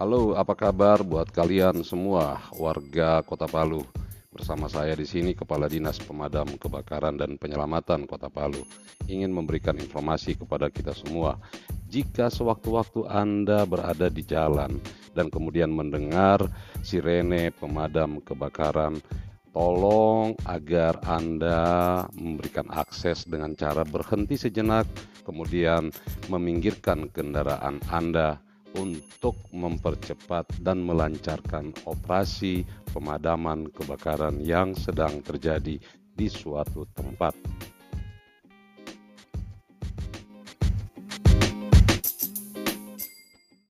Halo, apa kabar buat kalian semua warga Kota Palu? Bersama saya di sini Kepala Dinas Pemadam Kebakaran dan Penyelamatan Kota Palu ingin memberikan informasi kepada kita semua. Jika sewaktu-waktu Anda berada di jalan dan kemudian mendengar sirene pemadam kebakaran, tolong agar Anda memberikan akses dengan cara berhenti sejenak, kemudian meminggirkan kendaraan Anda untuk mempercepat dan melancarkan operasi pemadaman kebakaran yang sedang terjadi di suatu tempat.